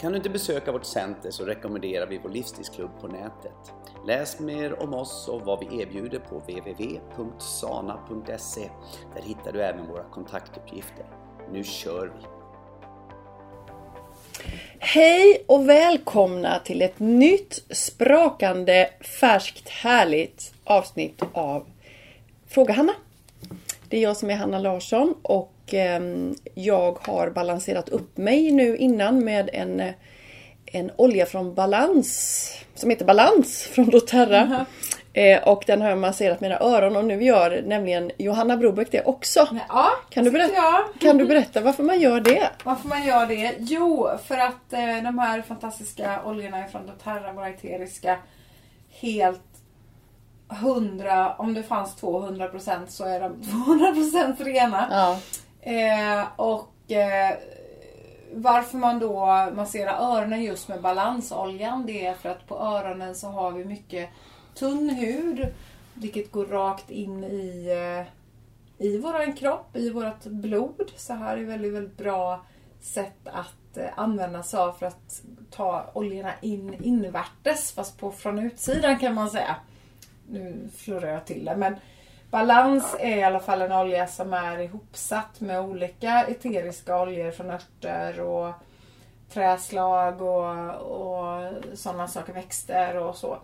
Kan du inte besöka vårt center så rekommenderar vi vår livsstilsklubb på nätet. Läs mer om oss och vad vi erbjuder på www.sana.se. Där hittar du även våra kontaktuppgifter. Nu kör vi! Hej och välkomna till ett nytt sprakande färskt härligt avsnitt av Fråga Hanna. Det är jag som är Hanna Larsson och ehm, jag har balanserat upp mig nu innan med en, en olja från Balans som heter Balans från doTERRA. Mhm. Eh, Och den har jag masserat mina öron och nu gör nämligen Johanna Brobeck det också. Ja, Kan du, berätta, jag. kan du berätta varför man gör det? Varför man gör det? Jo, för att eh, de här fantastiska oljorna från doTERRA, våra eteriska, helt 100, om det fanns 200% så är de 200% rena. Ja. Eh, och eh, varför man då masserar öronen just med balansoljan det är för att på öronen så har vi mycket tunn hud vilket går rakt in i, eh, i våran kropp, i vårt blod. Så här är väldigt, väldigt bra sätt att eh, använda sig av för att ta oljorna in invärtes fast på från utsidan kan man säga. Nu florerar jag till det men Balans är i alla fall en olja som är ihopsatt med olika eteriska oljor från örter och träslag och, och sådana saker, växter och så.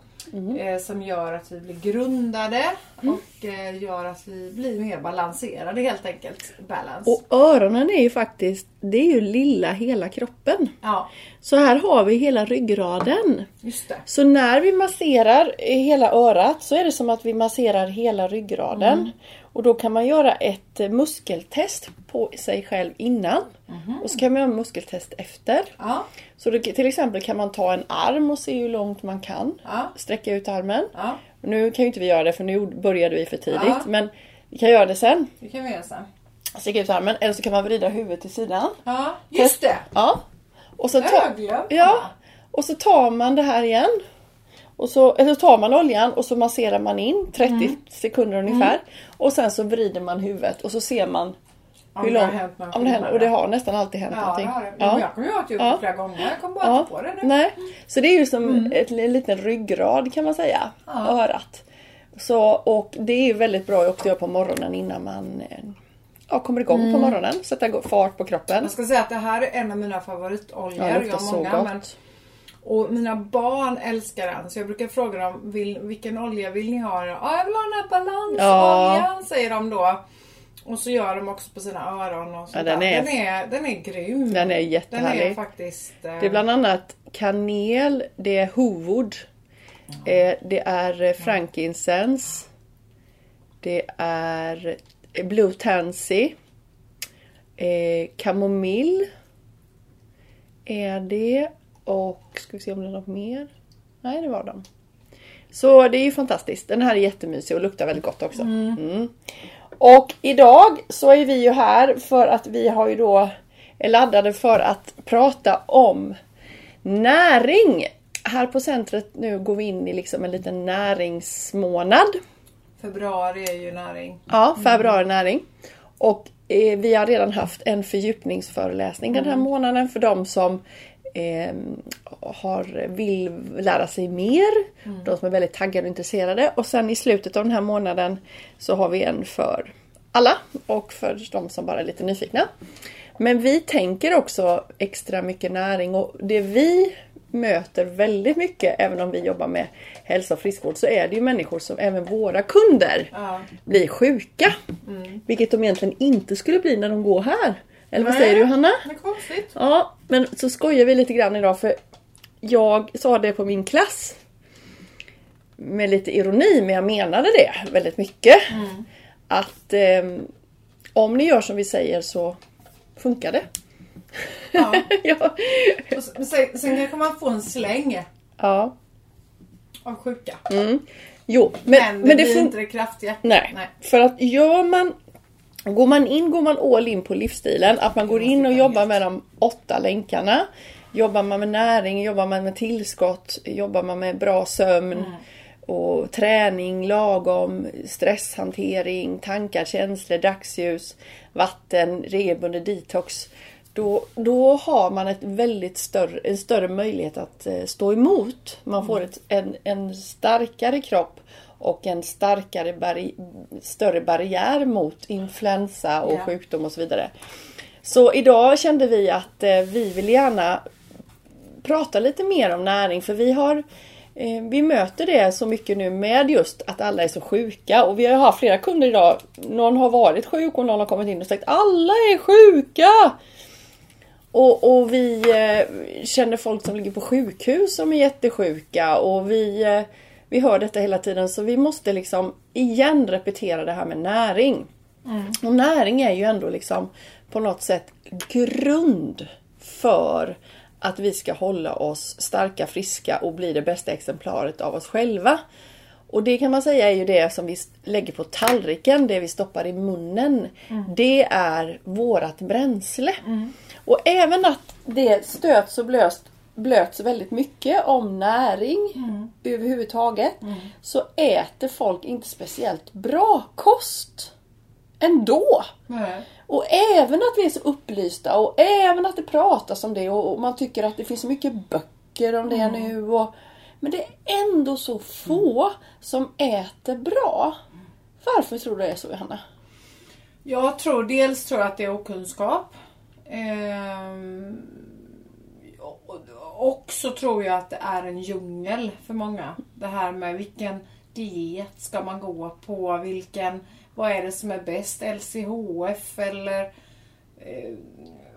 Eh, som gör att vi blir grundade och eh, gör att vi blir mer balanserade helt enkelt. Balance. Och öronen är ju faktiskt, det är ju lilla hela kroppen. Ja, Så här har vi hela ryggraden. just det. Så när vi masserar hela örat så är det som att vi masserar hela ryggraden. Mm. Och då kan man göra ett muskeltest på sig själv innan. Mhm. Och så kan man göra muskeltest efter. Ja, Så det, till exempel kan man ta en arm och se hur långt man kan. ja, Sträcka ut armen. ja. Nu kan ju inte vi göra det för nu började vi för tidigt. Ja. Men vi kan göra det sen. Det kan vi göra sen. Sträcka ut armen. Eller så kan man vrida huvudet till sidan. Ja, just det. Ja. Och så, ta, ja, och så tar man det här igen. Och så, eller så tar man oljan och så masserar man in 30 Mm. sekunder ungefär. Och sen så vrider man huvudet och så ser man Om hur det har långt... hänt några om det händer, och det har nästan alltid hänt Ja, det någonting. har det. Ja. Jag kommer ihåg att gjort det flera gånger. Jag kommer bara Ja. på det nu. Nej. Så det är ju som Mm. ett, en liten ryggrad kan man säga. Örat. Så, och det är ju väldigt bra också att göra på morgonen innan man eh, ja, kommer igång Mm. på morgonen. Sätta fart på kroppen. Jag ska säga att det här är en av mina favoritoljor. Ja, det jag har så många. gott. Men, och mina barn älskar den. Så jag brukar fråga dem vill, vilken olja vill ni ha? Ja, jag vill ha den här balansoljan säger de då. Och så gör de också på sina öron och sånt Ja, den är- den, är, den är grym. Den är Den är jättehärlig. faktiskt... eh, Det är bland annat kanel, det är hovod, eh, det är eh, frankincense, det är eh, blue tansy, eh, kamomill är det och ska vi se om det är något mer? Nej, det var de. Så det är ju fantastiskt. Den här är jättemysig och luktar väldigt gott också. Mm. Och idag så är vi ju här för att vi har ju då är laddade för att prata om näring. Här på centret nu går vi in i liksom en liten näringsmånad. Februari är ju näring. Ja, februari näring. Och eh, vi har redan haft en fördjupningsföreläsning den här månaden för de som eh, har, vill lära sig mer. De som är väldigt taggade och intresserade. Och sen i slutet av den här månaden så har vi en för alla och för de som bara är lite nyfikna. Men vi tänker också extra mycket näring och det vi möter väldigt mycket, även om vi jobbar med hälsa och friskvård, så är det ju människor som även våra kunder Ja. blir sjuka. Mm. Vilket de egentligen inte skulle bli när de går här. Eller vad Nej. säger du Hanna? Det är konstigt. Ja, men så skojar vi lite grann idag för jag sa det på min klass. Med lite ironi, men jag menade det väldigt mycket. Att ehm, om ni gör som vi säger så funkar det. Ja. ja. Sen, sen, kanske man får en släng. ja. Av sjuka. Jo, men, Men, det men det blir inte det kraftiga. Nej. Nej. För att gör man Går man in, går man all in på livsstilen, att man går in och jobbar med de åtta länkarna. Jobbar man med näring, jobbar man med tillskott, jobbar man med bra sömn och träning, lagom, stresshantering, tankar, känslor, dagsljus, vatten, regelbunden detox. Då, då har man ett väldigt större, en större möjlighet att eh, stå emot. Man får ett, en, en starkare kropp och en starkare barri större barriär mot influensa och Ja. sjukdom och så vidare. Så idag kände vi att eh, vi vill gärna prata lite mer om näring för vi har eh, vi möter det så mycket nu med just att alla är så sjuka och vi har haft flera kunder idag. Någon har varit sjuk och någon har kommit in och sagt alla är sjuka! Och, och vi eh, känner folk som ligger på sjukhus som är jättesjuka och vi, eh, vi hör detta hela tiden så vi måste liksom igen repetera det här med näring. Och näring är ju ändå liksom på något sätt grund för att vi ska hålla oss starka, friska och bli det bästa exemplaret av oss själva. Och det kan man säga är ju det som vi lägger på tallriken, det vi stoppar i munnen. Det är vårat bränsle. Och även att det stöts och blöts, blöts väldigt mycket om näring överhuvudtaget. Så äter folk inte speciellt bra kost. Ändå. Nej. Och även att vi är så upplysta och även att det pratas om det och och man tycker att det finns så mycket böcker om det nu. Och, men det är ändå så få som äter bra. Varför tror du det är så Johanna? Jag tror dels tror att det är okunskap. Ehm, och- och så tror jag att det är en djungel för många. Det här med vilken diet ska man gå på? Vilken, vad är det som är bäst? LCHF eller eh,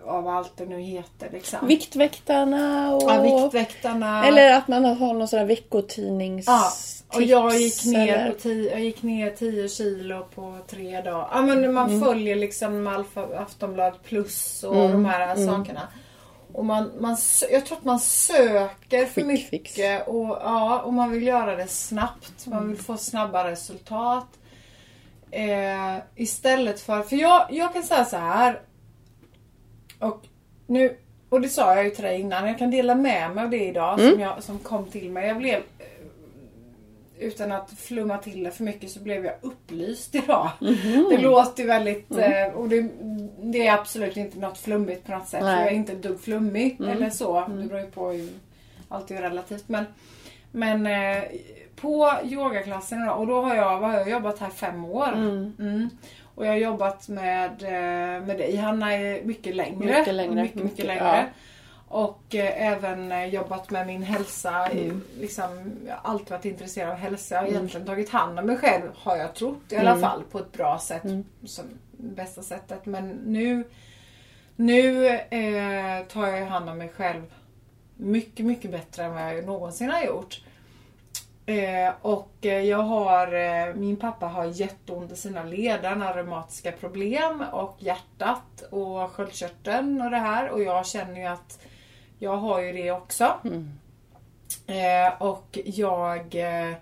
av allt det nu heter liksom. Viktväktarna och... ja, Viktväktarna. Eller att man har någon sån här veckotidnings... Ja, och jag gick ner, eller- på tio, jag gick ner 10 kilo på tre dagar. Ja, men man Mm. följer liksom Alfa, Aftonbladet plus och Mm, de här sakerna. Och man, man, jag tror att man söker för Quick fix. mycket och, ja, och man vill göra det snabbt. Man vill få snabba resultat. Eh, istället för, för jag, jag kan säga så här. Och nu, och det sa jag ju till dig innan, jag kan dela med mig av det idag Mm. som, jag, som kom till mig. Jag blev, utan att flumma till det för mycket så blev jag upplyst idag. Mhm. Det låter väldigt, Mm. eh, och det, det är absolut inte något flummigt på något sätt. Nej. Mm. jag är inte ett dugg flummig eller så. Det beror ju på hur, allt är ju relativt. Men, men eh, på yogaklassen idag, och då har jag, vad har jag jobbat här fem år. Mm. Och jag har jobbat med, eh, med dig Hanna mycket längre. Mycket längre. Mycket, mycket Mycket, längre. ja. Och eh, även eh, jobbat med min hälsa. Mm. Liksom, jag har alltid varit intresserad av hälsa. Jag har egentligen tagit hand om mig själv har jag trott i alla Mm. fall på ett bra sätt. Som bästa sättet. Men nu, nu eh, tar jag hand om mig själv mycket, mycket bättre än vad jag någonsin har gjort. Eh, och eh, jag har, eh, min pappa har jätteont i sina leder, reumatiska problem och hjärtat och sköldkörteln och det här. Och jag känner ju att jag har ju det också. Eh, och jag eh,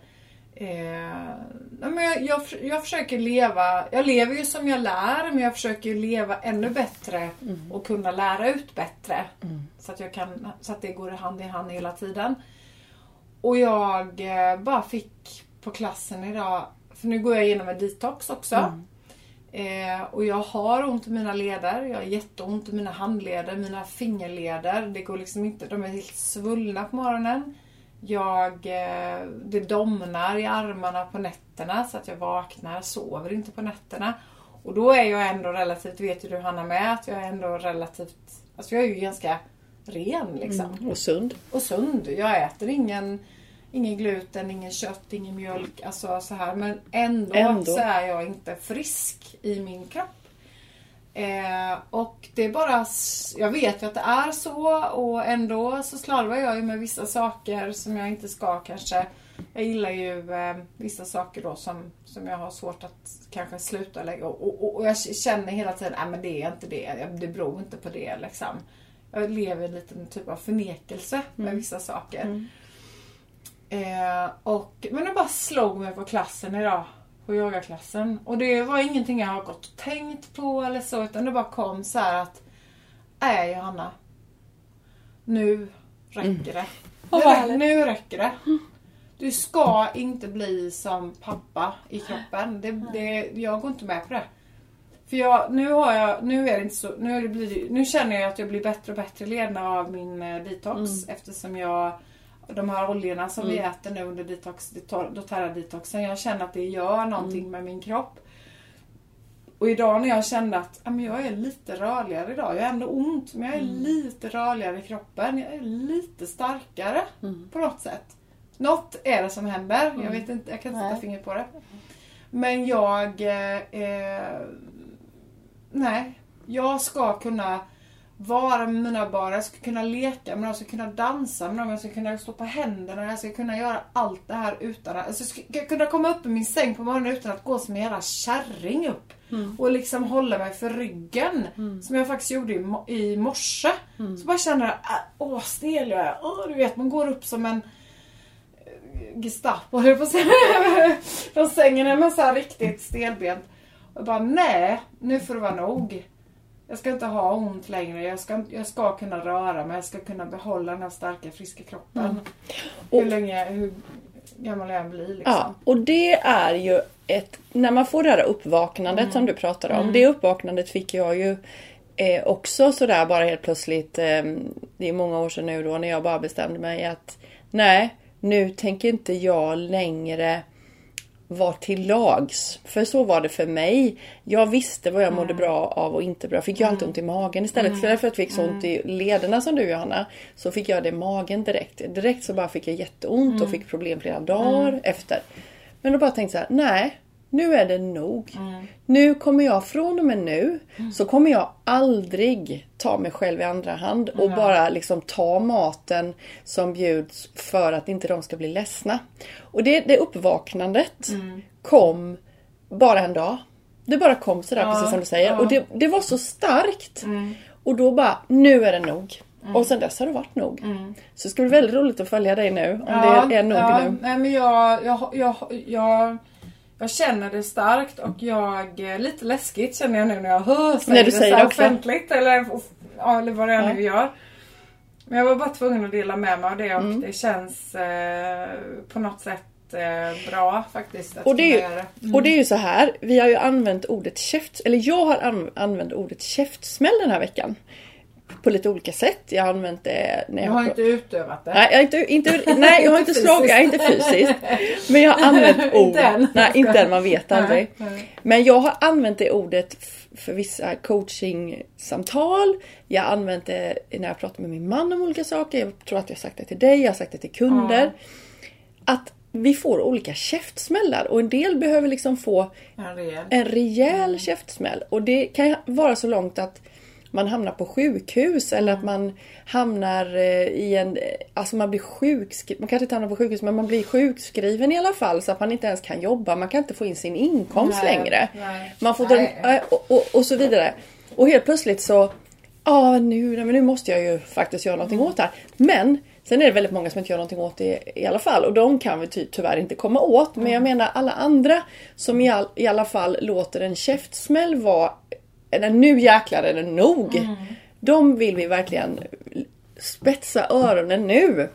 men jag, jag, jag försöker leva, jag lever ju som jag lär men jag försöker leva ännu bättre och kunna lära ut bättre. Så, att jag kan, så att det går hand i hand hela tiden. Och jag eh, bara fick på klassen idag, för nu går jag igenom en detox också. Eh, och jag har ont i mina leder, jag har jätteont i mina handleder, mina fingerleder. Det går liksom inte, de är helt svullna på morgonen. Jag, eh, det domnar i armarna på nätterna så att jag vaknar, sover inte på nätterna. Och då är jag ändå relativt, vet ju du Hanna med, att jag är ändå relativt, alltså jag är ju ganska ren liksom. Och sund. Och sund. Jag äter ingen, ingen gluten, ingen kött, ingen mjölk, alltså så här. Men ändå, Ändå. så är jag inte frisk i min kropp. Eh, och det är bara, jag vet ju att det är så och ändå så slarvar jag ju med vissa saker som jag inte ska kanske. Jag gillar ju eh, vissa saker då som, som jag har svårt att kanske sluta lägga och, och, och jag känner hela tiden att men det är inte det, det beror inte på det liksom. Jag lever i en liten typ av förnekelse med vissa saker. Eh, och, men det bara slog mig på klassen idag. På yogaklassen. Och det var ingenting jag har gått och tänkt på eller så. Utan det bara kom så här att Nej Johanna. Nu räcker det. Rä- härligt. nu räcker det. Du ska inte bli som pappa i kroppen. Det, det, jag går inte med på det. För jag, nu har jag, nu är det inte så, nu, det blir, nu känner jag att jag blir bättre och bättre ledare av min eh, detox eftersom jag de här oljorna som vi äter nu under detox, doTERRA detoxen, jag känner att det gör någonting med min kropp. Och idag när jag kände att ja, men jag är lite rörligare idag, jag har ändå ont men jag är lite rörligare i kroppen, jag är lite starkare på något sätt. Något är det som händer, jag vet inte, jag kan inte sätta fingret på det. Men jag... Eh, eh, nej. Jag ska kunna vara med mina barn, jag ska kunna leka med dem, jag ska kunna dansa med dem, jag ska kunna stå på händerna, jag ska kunna göra allt det här utan att... Alltså, jag ska kunna komma upp i min säng på morgonen utan att gå som en jävla kärring upp. Och liksom hålla mig för ryggen. Som jag faktiskt gjorde i, i morse. Så bara känner jag, äh, åh stel jag är. Åh, du vet, man går upp som en Gestapo höll jag på att säga. Från sängen man så riktigt stelbent. Och jag bara nej, nu får det vara nog. Jag ska inte ha ont längre. Jag ska, jag ska kunna röra mig. Jag ska kunna behålla den här starka friska kroppen. Hur Och- länge, hur gammal jag än blir liksom. Ja, och det är ju ett... När man får det här uppvaknandet som du pratade om. Det uppvaknandet fick jag ju eh, också sådär bara helt plötsligt. Eh, det är många år sedan nu då när jag bara bestämde mig att nej, nu tänker inte jag längre vara till lags. För så var det för mig. Jag visste vad jag mådde bra av och inte bra. Fick jag alltid ont i magen istället. Istället för att jag fick så ont i lederna som du Johanna. Så fick jag det i magen direkt. Direkt så bara fick jag jätteont och fick problem flera dagar efter. Men då bara tänkte jag så här, nej. Nu är det nog. Nu kommer jag från och med nu så kommer jag aldrig ta mig själv i andra hand och bara liksom ta maten som bjuds för att inte de ska bli ledsna. Och det, det uppvaknandet kom bara en dag. Det bara kom sådär Ja, precis som du säger. ja. Och det, det var så starkt. Och då bara, nu är det nog. Och sen dess har det varit nog. Så det ska bli väldigt roligt att följa dig nu. Om det är nog ja, nu. Nej, men jag, jag, jag, jag, jag känner det starkt och jag, eh, lite läskigt känner jag nu när jag hör säger När du säger det offentligt eller, eller vad det är Ja. nu gör. Men jag var bara tvungen att dela med mig av det och Mm. det känns eh, på något sätt eh, bra faktiskt Och det, ju, det. och det är ju så här, vi har ju använt ordet käft, eller jag har an, använt ordet käftsmäll den här veckan. På lite olika sätt. Jag har använt det när Jag jag har inte utövat det. Nej, jag har inte, inte, nej, jag har inte slagit, inte fysiskt. Men jag har använt ord. Inte än. Nej, inte än, man vet aldrig. Nej, nej. Men jag har använt det ordet för vissa coachingsamtal. Jag har använt det när jag pratar med min man om olika saker. Jag tror att jag har sagt det till dig, jag har sagt det till kunder. Att vi får olika käftsmällar och en del behöver liksom få En rejäl. en rejäl käftsmäll. Och det kan vara så långt att man hamnar på sjukhus eller att man hamnar eh, i en... Alltså man blir sjukskriven. Man kanske inte hamnar på sjukhus men man blir sjukskriven i alla fall så att man inte ens kan jobba. Man kan inte få in sin inkomst Nej, längre. nej. Man får dra, äh, och, och, och så vidare. Och helt plötsligt så... Ja, nu, nej, men nu måste jag ju faktiskt göra någonting åt det här. Men sen är det väldigt många som inte gör någonting åt det i alla fall. Och de kan vi ty, tyvärr inte komma åt. Men jag menar alla andra som i, all, i alla fall låter en käftsmäll vara... Nu jäklar är det nog. De vill vi verkligen spetsa öronen nu.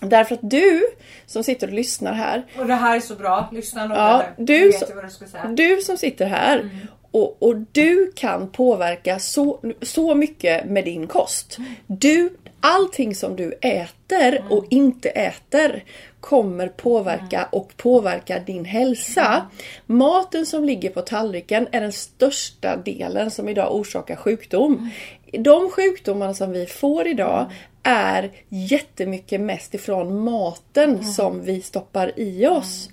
Därför att du som sitter och lyssnar här Och det här är så bra. Lyssna noga Ja, nu. du du ska säga. du som sitter här och, och du kan påverka så, så mycket med din kost. Du, allting som du äter och inte äter kommer påverka och påverka din hälsa. Maten som ligger på tallriken är den största delen som idag orsakar sjukdom. De sjukdomarna som vi får idag är jättemycket mest ifrån maten som vi stoppar i oss.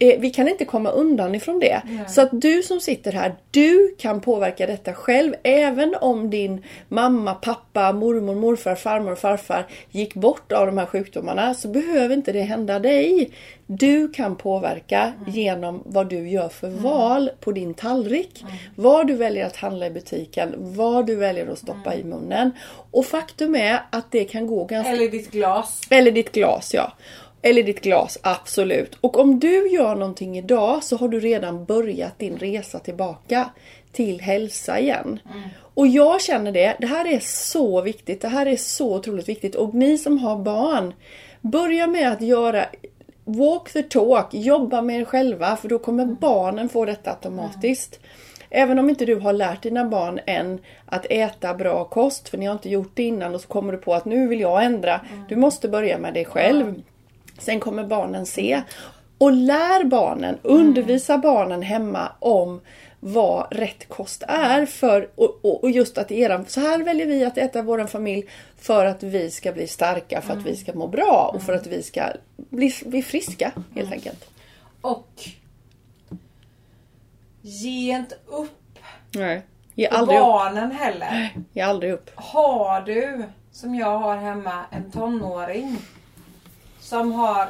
Eh, vi kan inte komma undan ifrån det. Så att du som sitter här, du kan påverka detta själv. Även om din mamma, pappa, mormor, morfar, farmor och farfar gick bort av de här sjukdomarna så behöver inte det hända dig. Du kan påverka genom vad du gör för val på din tallrik. Vad du väljer att handla i butiken, vad du väljer att stoppa i munnen. Och faktum är att det kan gå ganska Eller ditt glas. eller ditt glas ja. Eller ditt glas, absolut. Och om du gör någonting idag så har du redan börjat din resa tillbaka till hälsa igen. Och jag känner det, det här är så viktigt, det här är så otroligt viktigt. Och ni som har barn, börja med att göra Walk the talk, jobba med er själva för då kommer barnen få detta automatiskt. Även om inte du har lärt dina barn än att äta bra kost, för ni har inte gjort det innan och så kommer du på att nu vill jag ändra. Du måste börja med dig själv. Sen kommer barnen se. Och lär barnen, undervisa barnen hemma om vad rätt kost är. För, och, och, och just att eran, så här väljer vi att äta vår familj för att vi ska bli starka, för att vi ska må bra och för att vi ska bli, bli friska helt enkelt. Och ge inte upp Nej. Ge aldrig upp. barnen heller. Ge aldrig upp. Har du, som jag har hemma, en tonåring som har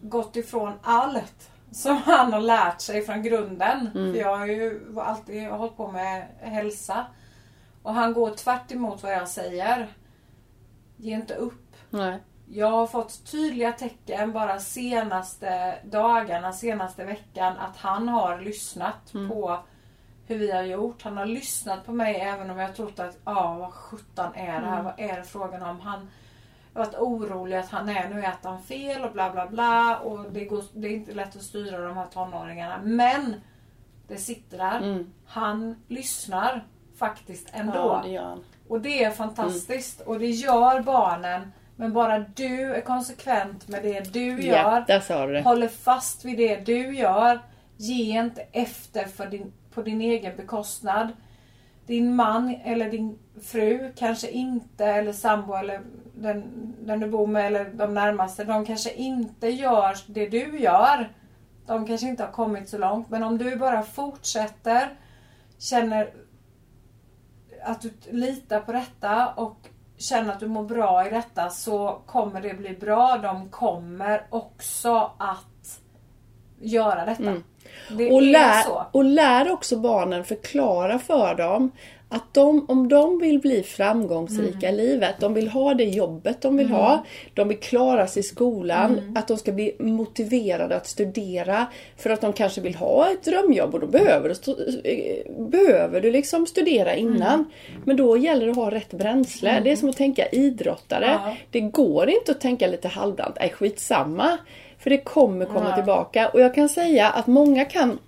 gått ifrån allt som han har lärt sig från grunden. För jag har ju alltid hållit på med hälsa. Och han går tvärt emot vad jag säger. Ge inte upp. Nej. Jag har fått tydliga tecken bara senaste dagarna, senaste veckan att han har lyssnat på hur vi har gjort. Han har lyssnat på mig även om jag trott att, ja vad sjutton är det här? Vad är det frågan om? Han har varit orolig att han är, nu äter han fel och bla bla bla. Och det, går, det är inte lätt att styra de här tonåringarna. Men det sitter där. Mm. Han lyssnar faktiskt ändå. Ja, det. Och det är fantastiskt. Och det gör barnen. Men bara du är konsekvent med det du Ja, gör. det. Håller fast vid det du gör. Ge inte efter för din, på din egen bekostnad. Din man eller din fru kanske inte, eller sambo eller den, den du bor med eller de närmaste. De kanske inte gör det du gör. De kanske inte har kommit så långt. Men om du bara fortsätter, känner att du litar på detta och känner att du mår bra i detta så kommer det bli bra. De kommer också att göra detta. Det Och är lär, och lär också barnen förklara för dem att de, om de vill bli framgångsrika Mm. i livet, de vill ha det jobbet de vill ha, de vill klara sig i skolan, Mm. att de ska bli motiverade att studera för att de kanske vill ha ett drömjobb och då behöver du, eh, behöver du liksom studera innan. Mm. Men då gäller det att ha rätt bränsle. Det är som att tänka idrottare. Ja. Det går inte att tänka lite halvdant, nej skitsamma. För det kommer komma tillbaka. Och jag kan säga att många kan,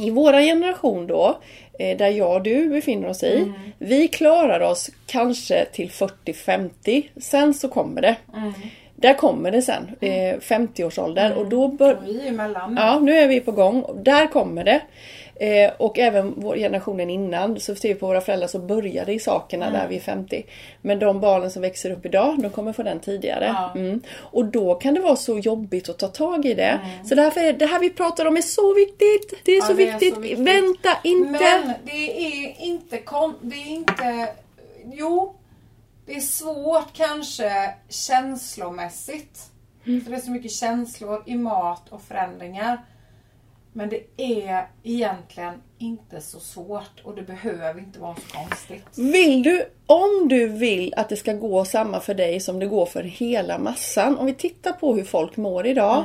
i våra generation då, eh, där jag och du befinner oss i, Mm. vi klarar oss kanske till 40-50. Sen så kommer det. Mm. Där kommer det sen, eh, 50-årsåldern. Och då bör, vi är emellan. Ja, nu är vi på gång. Där kommer det. Eh, och även vår generationen innan, så ser vi på våra föräldrar så började i sakerna Mm. där vi är 50. Men de barnen som växer upp idag, de kommer få den tidigare. Ja. Mm. Och då kan det vara så jobbigt att ta tag i det. Så därför är det här vi pratar om är så viktigt. Det är, Ja, så, det är så viktigt. viktigt. Vänta inte. Men det är inte kon... Det är inte... Jo. Det är svårt kanske känslomässigt. För det är så mycket känslor i mat och förändringar. Men det är egentligen inte så svårt och det behöver inte vara så konstigt. Vill du, om du vill att det ska gå samma för dig som det går för hela massan. Om vi tittar på hur folk mår idag.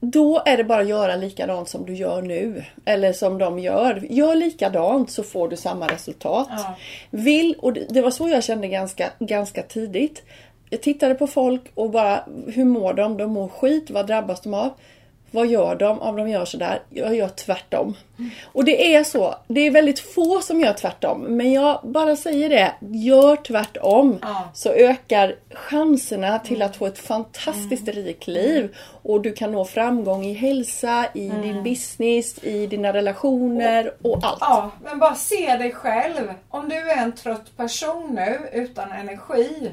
Då är det bara att göra likadant som du gör nu. Eller som de gör. Gör likadant så får du samma resultat. Ja. Vill, och det det var så jag kände ganska, ganska tidigt. Jag tittade på folk och bara, hur mår de? De mår skit, vad drabbas de av? Vad gör de om de gör sådär? Jag gör tvärtom. Och det är så. Det är väldigt få som gör tvärtom. Men jag bara säger det. Gör tvärtom. Ja. Så ökar chanserna till att få ett fantastiskt rikt liv. Och du kan nå framgång i hälsa, i din business, i dina relationer och allt. Ja, men bara se dig själv. Om du är en trött person nu utan energi.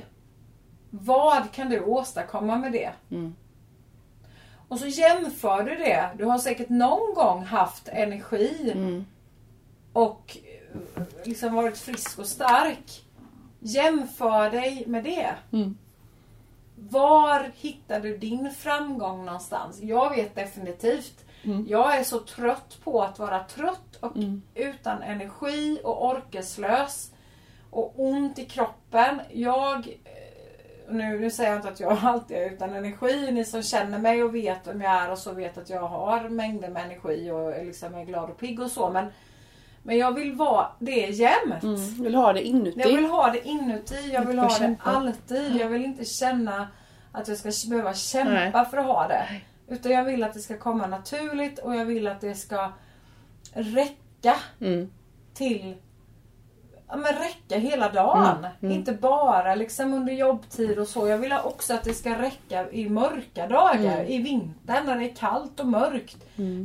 Vad kan du åstadkomma med det? Och så jämför du det. Du har säkert någon gång haft energi och eh, liksom varit frisk och stark. Jämför dig med det. Var hittar du din framgång någonstans? Jag vet definitivt. Jag är så trött på att vara trött och utan energi och orkeslös. Och ont i kroppen. Jag, nu, nu säger jag inte att jag alltid är utan energi. Ni som känner mig och vet vem jag är och så vet att jag har mängder med energi och är liksom är glad och pigg och så. Men, men jag vill vara det jämt. Mm. Vill ha det inuti. Jag vill ha det inuti. Jag vill ha det alltid. Jag vill inte känna att jag ska behöva kämpa Nej. för att ha det. Utan jag vill att det ska komma naturligt och jag vill att det ska räcka Mm. till Ja men räcka hela dagen. Mm, Inte bara liksom under jobbtid och så. Jag vill också att det ska räcka i mörka dagar. Mm. I vintern när det är kallt och mörkt.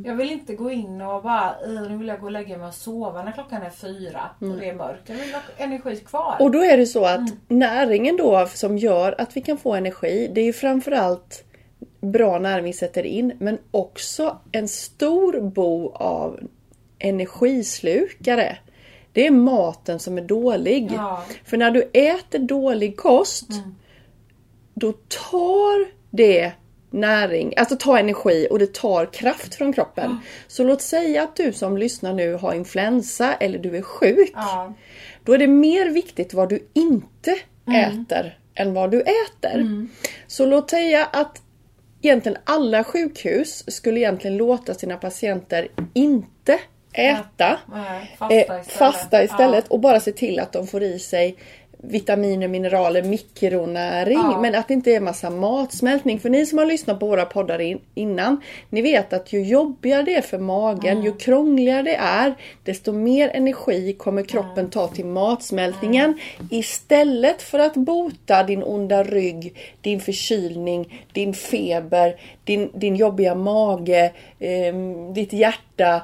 Jag vill inte gå in och bara "Ugh, nu vill jag gå och lägga mig och sova när klockan är fyra och det är mörkt. Jag vill ha energi kvar. Och då är det så att näringen då som gör att vi kan få energi, det är ju framförallt bra näring vi sätter in, men också en stor bo av energislukare. Det är maten som är dålig. Ja. För när du äter dålig kost, då tar det näring, alltså tar energi och det tar kraft från kroppen. Så låt säga att du som lyssnar nu har influensa eller du är sjuk. Ja. Då är det mer viktigt vad du inte äter än vad du äter. Så låt säga att egentligen alla sjukhus skulle egentligen låta sina patienter inte äta. Nej, Fasta fasta istället, eh, fasta istället och bara se till att de får i sig vitaminer, mineraler, mikronäring. Ja. Men att det inte är massa matsmältning. För ni som har lyssnat på våra poddar in, innan, ni vet att ju jobbigare det är för magen, ju krångligare det är, desto mer energi kommer kroppen ta till matsmältningen. Istället för att bota din onda rygg, din förkylning, din feber, din, din jobbiga mage, ehm, ditt hjärta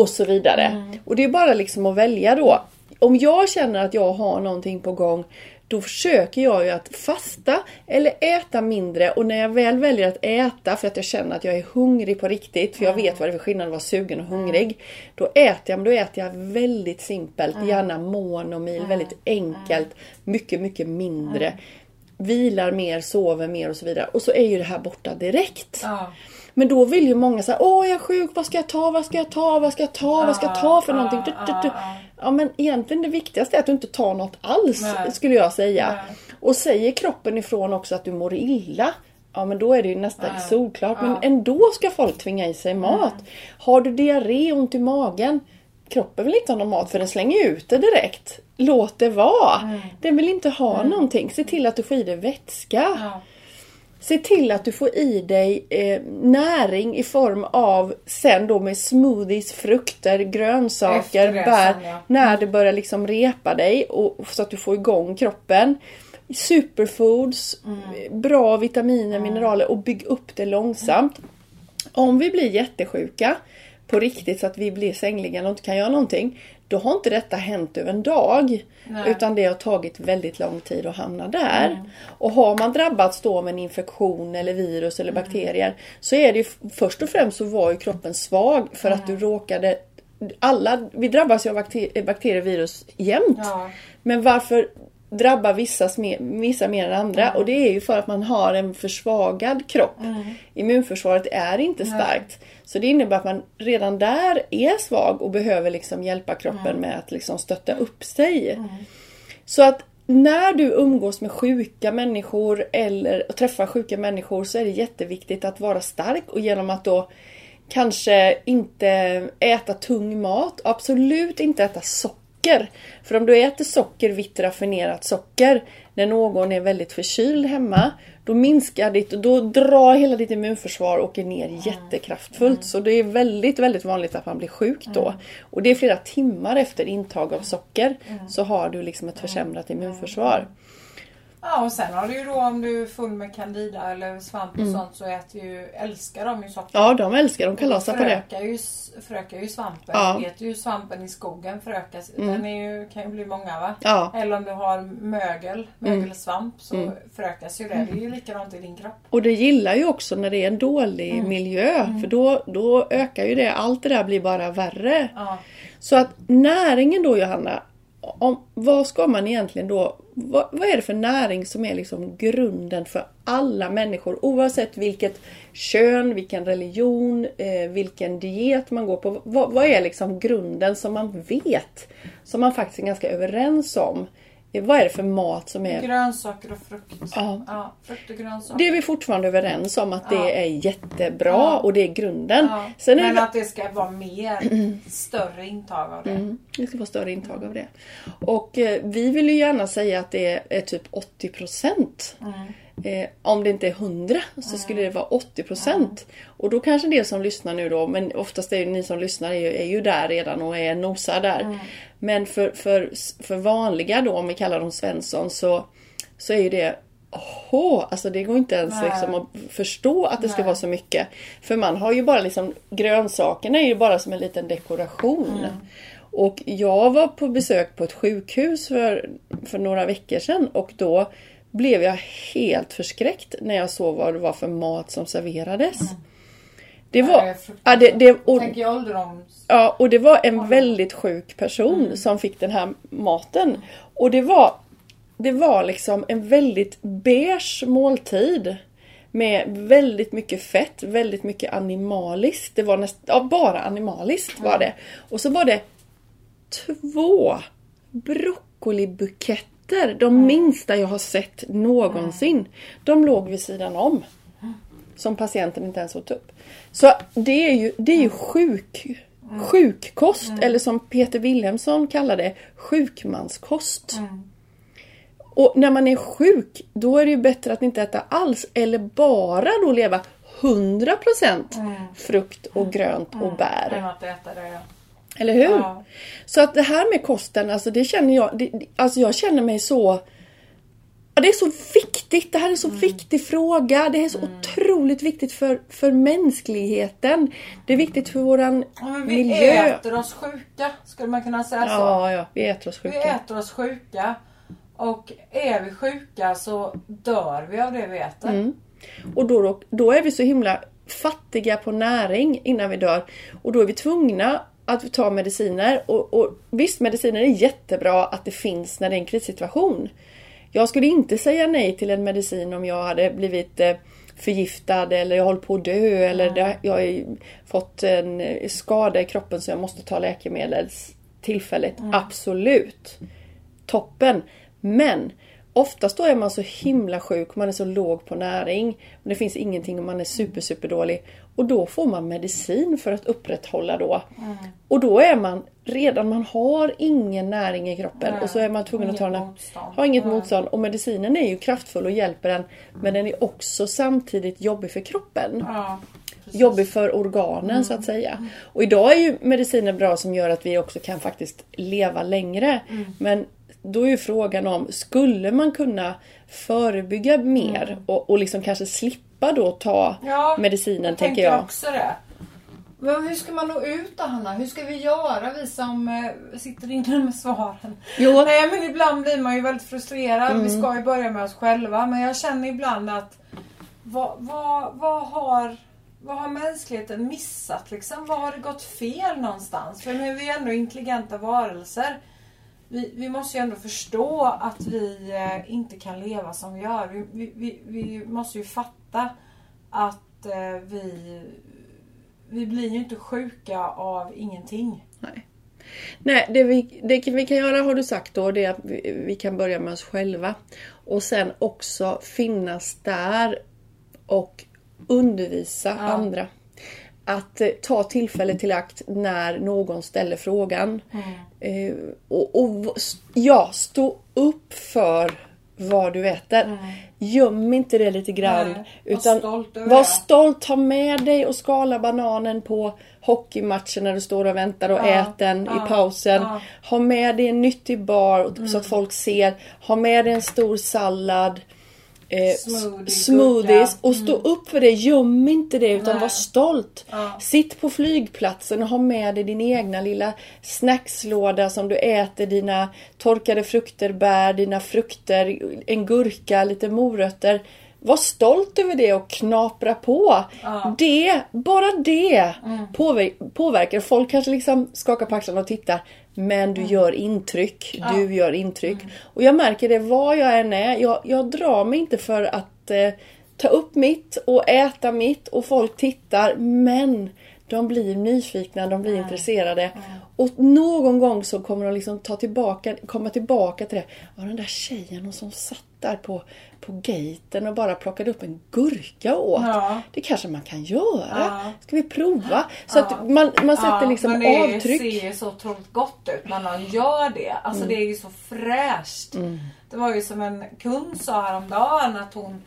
och så vidare. Och det är bara liksom att välja då. Om jag känner att jag har någonting på gång då försöker jag ju att fasta eller äta mindre och när jag väl väljer att äta för att jag känner att jag är hungrig på riktigt för jag vet vad det är för skillnad att vara sugen och hungrig. Då äter jag, men då äter jag väldigt simpelt, gärna monomil, väldigt enkelt, mycket mycket mindre. Vilar mer, sover mer och så vidare. Och så är ju det här borta direkt. Men då vill ju många säga Åh jag är sjuk, vad ska jag ta, vad ska jag ta, vad ska jag ta, vad ska jag ta för Ja, någonting? Du, du, du. ja, Ja men egentligen det viktigaste är att du inte tar något alls Nej. skulle jag säga. Nej. Och säger kroppen ifrån också att du mår illa Ja men då är det ju nästan Ja. solklart. Men ändå ska folk tvinga i sig mat. Har du diarré, ont i magen. Kroppen vill inte ha någon mat för den slänger ut det direkt. Låt det vara. Den vill inte ha någonting. Se till att du får i dig vätska. Ja. Se till att du får i dig eh, näring i form av sen då med smoothies, frukter, grönsaker, bär. ja. När det börjar liksom repa dig och, så att du får igång kroppen. Superfoods, Mm. bra vitaminer, mineraler och bygg upp det långsamt. Om vi blir jättesjuka på riktigt så att vi blir sängliggande och inte kan göra någonting. Då har inte detta hänt över en dag. Nej. Utan det har tagit väldigt lång tid att hamna där. Mm. Och har man drabbats då av en infektion eller virus eller Mm. bakterier. Så är det ju först och främst så var ju kroppen svag för att Mm. du råkade alla, vi drabbas ju av bakter- bakterier och virus jämt. Ja. Men varför drabbar vissa, vissa mer än andra? Och det är ju för att man har en försvagad kropp. Immunförsvaret är inte starkt. Så det innebär att man redan där är svag och behöver liksom hjälpa kroppen med att liksom stötta upp sig. Så att när du umgås med sjuka människor eller träffar sjuka människor så är det jätteviktigt att vara stark och genom att då kanske inte äta tung mat. Absolut inte äta socker. För om du äter socker, vitt raffinerat socker, när någon är väldigt förkyld hemma, då minskar ditt, då drar hela ditt immunförsvar och åker ner jättekraftfullt. Så det är väldigt, väldigt vanligt att man blir sjuk då. Och det är flera timmar efter intag av socker så har du liksom ett försämrat immunförsvar. Ja och sen har du ju då om du är full med candida eller svamp och Mm. sånt så äter ju, älskar de ju socker. Ja, de älskar, de kalasar på det. Ju, förökar ju svampen. Ja. Vet ju svampen i skogen förökas. Den är ju, kan ju bli många va? Ja. Eller om du har mögel, mögelsvamp så förökas ju det. Det är ju likadant i din kropp. Och det gillar ju också när det är en dålig miljö. För då, då ökar ju det, allt det där blir bara värre. Ja. Så att näringen då Johanna, om, vad ska man egentligen då, vad, vad är det för näring som är liksom grunden för alla människor oavsett vilket kön, vilken religion, eh, vilken diet man går på. Vad, vad är liksom grunden som man vet, som man faktiskt är ganska överens om vad är det för mat som är... Grönsaker och frukt. Ja. Ja, frukt och grönsaker. Det är vi fortfarande överens om att Ja. det är jättebra Ja. och det är grunden. Sen är Men det... att det ska vara mer, större intag av det. Mm, det ska vara större intag av det. Och eh, vi vill ju gärna säga att det är, är typ 80 procent. Eh, om det inte är 100 så skulle det vara 80 procent. Och då kanske det som lyssnar nu då, men oftast är ju ni som lyssnar är ju, är ju där redan och är nosar där. Men för, för, för vanliga då, om vi kallar dem Svensson, så, så är ju det Åh, alltså det går inte ens liksom att förstå att det ska Nej. vara så mycket. För man har ju bara liksom, grönsakerna är ju bara som en liten dekoration. Mm. Och jag var på besök på ett sjukhus för, för några veckor sedan och då blev jag helt förskräckt när jag såg vad det var för mat som serverades. Mm. Det var... är Ja, det, det, och. Ja, och det var en väldigt sjuk person som fick den här maten. Och det var, det var liksom en väldigt beige måltid. Med väldigt mycket fett, väldigt mycket animaliskt. Det var näst, ja, bara animaliskt var det. Och så var det två broccolibuketter. De minsta jag har sett någonsin. De låg vid sidan om. Som patienten inte ens åt upp. Så det är ju, det är ju sjuk, sjukkost. Eller som Peter Wilhelmsson kallar det, sjukmanskost. Och när man är sjuk, då är det ju bättre att inte äta alls. Eller bara då leva 100% frukt och grönt och bär. Än att äta det. Eller hur? Ja. Så att det här med kosten, alltså det känner jag, det- alltså jag känner mig så Ja, det är så viktigt, det här är Mm. så viktig fråga. Det är så otroligt viktigt för, för mänskligheten. Det är viktigt för våran Ja, vi miljö. äter oss sjuka, skulle man kunna säga så. Ja, ja, vi äter oss Vi sjuka. äter oss sjuka. Och är vi sjuka så dör vi av det vi äter. Mm. Och då, då, då är vi så himla fattiga på näring innan vi dör. Och då är vi tvungna att ta mediciner. Och, och visst, mediciner är jättebra att det finns när det är en krissituation. Jag skulle inte säga nej till en medicin om jag hade blivit eh, förgiftad eller jag håller på att dö eller jag har fått en eh, skada i kroppen så jag måste ta läkemedel tillfälligt. Absolut toppen. Men oftast då är man så himla sjuk, man är så låg på näring. Och det finns ingenting och man är super, super dålig. Och då får man medicin för att upprätthålla då. Och då är man redan, man har ingen näring i kroppen. Nej, Och så är man tvungen att ta inget den motstånd. har inget Nej. motstånd. Och medicinen är ju kraftfull och hjälper en. Men den är också samtidigt jobbig för kroppen Ja, jobbig för organen så att säga. Och idag är ju mediciner bra som gör att vi också kan faktiskt leva längre. Men då är ju frågan om, skulle man kunna förebygga mer och, och liksom kanske slippa då ta Ja, medicinen jag tänker jag. också det. Men hur ska man nå ut då Hanna? Hur ska vi göra vi som eh, sitter inne med svaren? Jo. Nej men ibland blir man ju väldigt frustrerad. Vi Mm. ska ju börja med oss själva. Men jag känner ibland att vad, vad, vad, har, vad har mänskligheten missat liksom? Vad har det gått fel någonstans? För nu är vi ändå intelligenta varelser. Vi, vi måste ju ändå förstå att vi eh, inte kan leva som vi gör. Vi, vi, vi, vi måste ju fatta att eh, vi, vi blir ju inte sjuka av ingenting. Nej. Nej, det vi, det vi kan göra har du sagt då, det är att vi, vi kan börja med oss själva. Och sen också finnas där och undervisa andra. Att eh, ta tillfället till akt när någon ställer frågan. Eh, och, och ja, stå upp för vad du äter. Göm inte det lite grann. Nej, var utan stolt var stolt, ta med dig och skala bananen på hockeymatchen när du står och väntar och Ja, ät den ja, i pausen. ja. Ha med dig en nyttig bar så att folk ser. Ha med dig en stor sallad. Eh, Smoothie, smoothies gurka. och stå upp för det. Göm inte det utan Nej. var stolt. Ja. Sitt på flygplatsen och ha med dig din egna lilla snackslåda som du äter. Dina torkade frukter, bär, dina frukter, en gurka, lite morötter. Var stolt över det och knapra på. Ja. Det, bara det påver- påverkar. Folk kanske liksom skakar på axlarna och tittar. Men du gör intryck. Du gör intryck. Och jag märker det var jag än är. Jag, jag drar mig inte för att eh, ta upp mitt och äta mitt och folk tittar. Men De blir nyfikna, de blir intresserade. Och någon gång så kommer de liksom ta tillbaka, komma tillbaka till det. Ja, den där tjejen som satt där på, på gaten och bara plockade upp en gurka åt. Ja. Det kanske man kan göra. Ja. Ska vi prova? Så att man, man sätter liksom det avtryck. ser ju så otroligt gott ut när någon gör det. Alltså Mm. det är ju så fräscht. Det var ju som en kund sa häromdagen att hon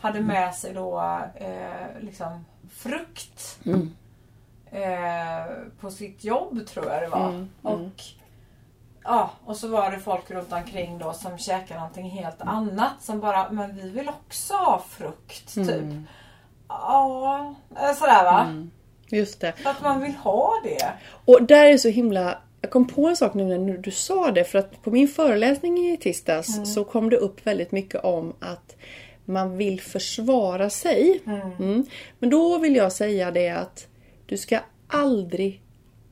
hade med sig då eh, liksom frukt. Mm. Eh, på sitt jobb tror jag det var. Mm, Och Ja, och så var det folk runt omkring då som käkade någonting helt annat. Som bara, men vi vill också ha frukt. Mm. Typ. Ja, eh, sådär va. Just det. Att man vill ha det. Och där är så himla... Jag kom på en sak nu när du sa det. För att på min föreläsning i tisdags så kom det upp väldigt mycket om att man vill försvara sig. Mm. Men då vill jag säga det att du ska aldrig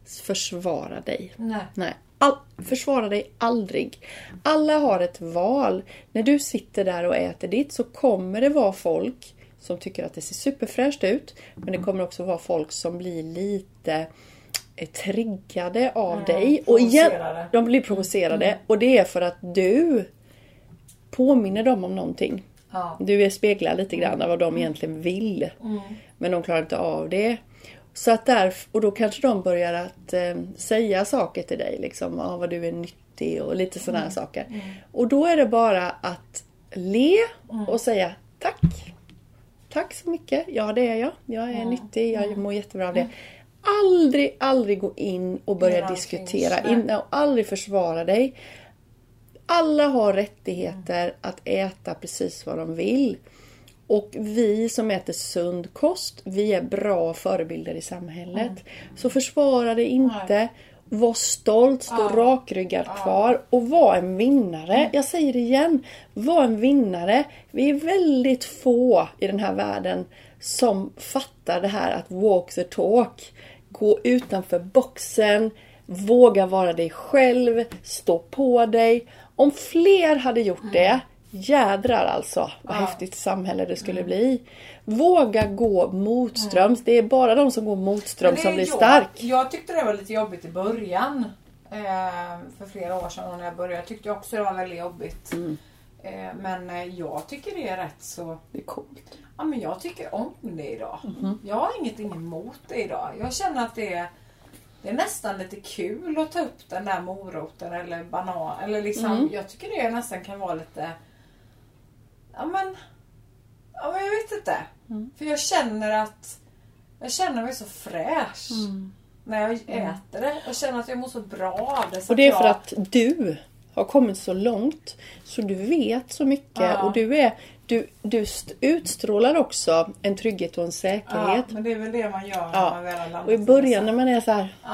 försvara dig. Nej. Nej. All, försvara dig aldrig. Alla har ett val. När du sitter där och äter ditt så kommer det vara folk som tycker att det ser superfräscht ut. Men det kommer också vara folk som blir lite eh, triggade av dig. Och igen, de blir provocerade. Och det är för att du påminner dem om någonting. Ja. Du speglar lite grann av vad de egentligen vill. Men de klarar inte av det. Så att där, och då kanske de börjar att eh, säga saker till dig. Liksom, ah, vad du är nyttig och lite sådana här saker. Och då är det bara att le och säga tack. Tack så mycket. Ja det är jag. Jag är nyttig. Jag mår jättebra av det. Aldrig, aldrig gå in och börja Göra diskutera. In, och aldrig försvara dig. Alla har rättigheter att äta precis vad de vill. Och vi som äter sund kost, vi är bra förebilder i samhället. Så försvara dig inte. Var stolt, stå rakryggad kvar och var en vinnare. Jag säger det igen. Var en vinnare. Vi är väldigt få i den här världen som fattar det här att walk the talk. Gå utanför boxen. Våga vara dig själv. Stå på dig. Om fler hade gjort det, jädrar alltså vad häftigt samhälle det skulle bli. Våga gå motströms. Det är bara de som går motströms som blir jag- stark. Jag tyckte det var lite jobbigt i början. Eh, för flera år sedan när jag började tyckte jag också det var väldigt jobbigt. Mm. Eh, men eh, jag tycker det är rätt så... Det är coolt. Ja, men jag tycker om det idag. Mhm. Jag har ingenting emot det idag. Jag känner att det är, det är nästan lite kul att ta upp den där moroten eller banan. Eller liksom, Mm. Jag tycker det nästan kan vara lite... Ja men... Ja men jag vet inte. Mm. För jag känner att... Jag känner mig så fräsch. Mm. När jag äter det. Jag känner att jag mår så bra av det. så Och det är jag, för att du har kommit så långt. Så du vet så mycket Ja. och du är du, du st- utstrålar också en trygghet och en Ja, säkerhet. men det är väl det man gör när Ja. man väl har landat Och i början när man är så här Ja.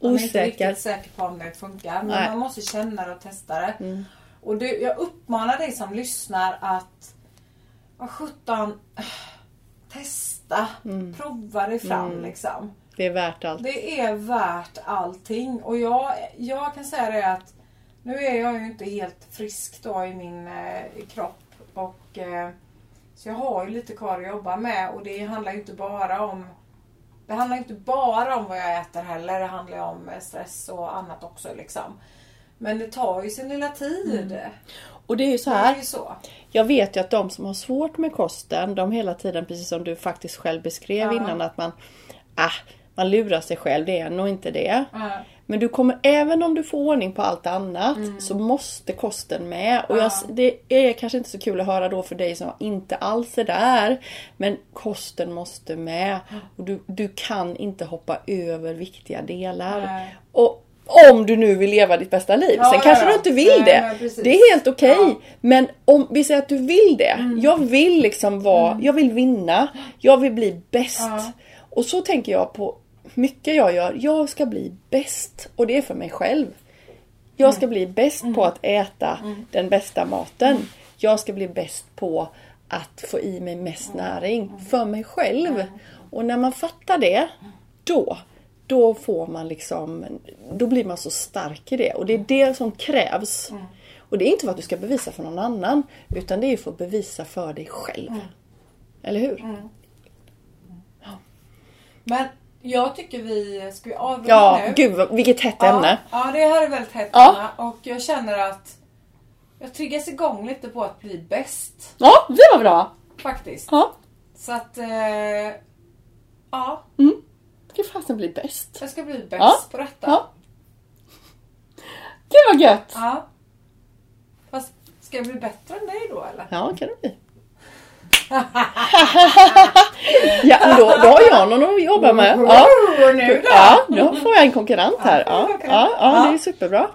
Man är inte Osäker. riktigt säker på om det funkar. Men Nej. Mm. man måste känna det och testa det. Och du, jag uppmanar dig som lyssnar att vad sjutton testa. Mm. Prova dig fram liksom. Det är värt allt. Det är värt allting. Och jag, jag kan säga det att nu är jag ju inte helt frisk då i min eh, kropp. Och, eh, så jag har ju lite kvar att jobba med och det handlar ju inte bara om det handlar inte bara om vad jag äter heller. Det handlar om eh, stress och annat också liksom. Men det tar ju sin lilla tid. Och det är ju så Det här. är ju så. Jag vet ju att de som har svårt med kosten, de hela tiden, precis som du faktiskt själv beskrev Ja. innan, att man, ah, man lurar sig själv. Det är nog inte det. Ja. Men du kommer, även om du får ordning på allt annat, så måste kosten med. Och jag, det är kanske inte så kul att höra då för dig som inte alls är där. Men kosten måste med. Och du, du kan inte hoppa över viktiga delar. Nej. Och om du nu vill leva ditt bästa liv. Ja, Sen kanske ja. du inte vill det. det är helt okej. Mm. Men om vi säger att du vill det. Jag vill liksom vara, jag vill vinna. Jag vill bli bäst. Och så tänker jag på mycket jag gör. Jag ska bli bäst. Och det är för mig själv. Jag ska bli bäst på att äta den bästa maten. Jag ska bli bäst på att få i mig mest näring. För mig själv. Och när man fattar det. Då. Då får man liksom. Då blir man så stark i det. Och det är det som krävs. Och det är inte för att du ska bevisa för någon annan. Utan det är för att bevisa för dig själv. Eller hur? Men Jag tycker vi, ska avrunda Ja, nu? gud vad- vilket hett ja, ämne. Ja, det här är väldigt hett Ja. ämne och jag känner att jag triggas igång lite på att bli bäst Ja, det var bra. faktiskt. Ja. Så att, eh, ja, Ska fasen bli bäst. jag ska bli bäst Ja. på detta. Ja. Det var gött. Ja. Fast ska jag bli bättre än dig då eller? Ja, kan det bli. ja, men då, då har jag någon att jobba med. Ja, nu då? ja då får jag en konkurrent här. Ja, ja, ja det är superbra.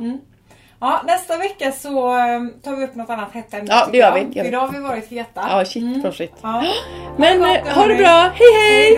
Ja, nästa vecka så eh, tar vi upp något annat hett ämne. Ja, det gör vi. Idag har vi varit heta. Ja, shit vad shit. Ja. Men Ha det eh, gott, ha det hörni. bra. Hej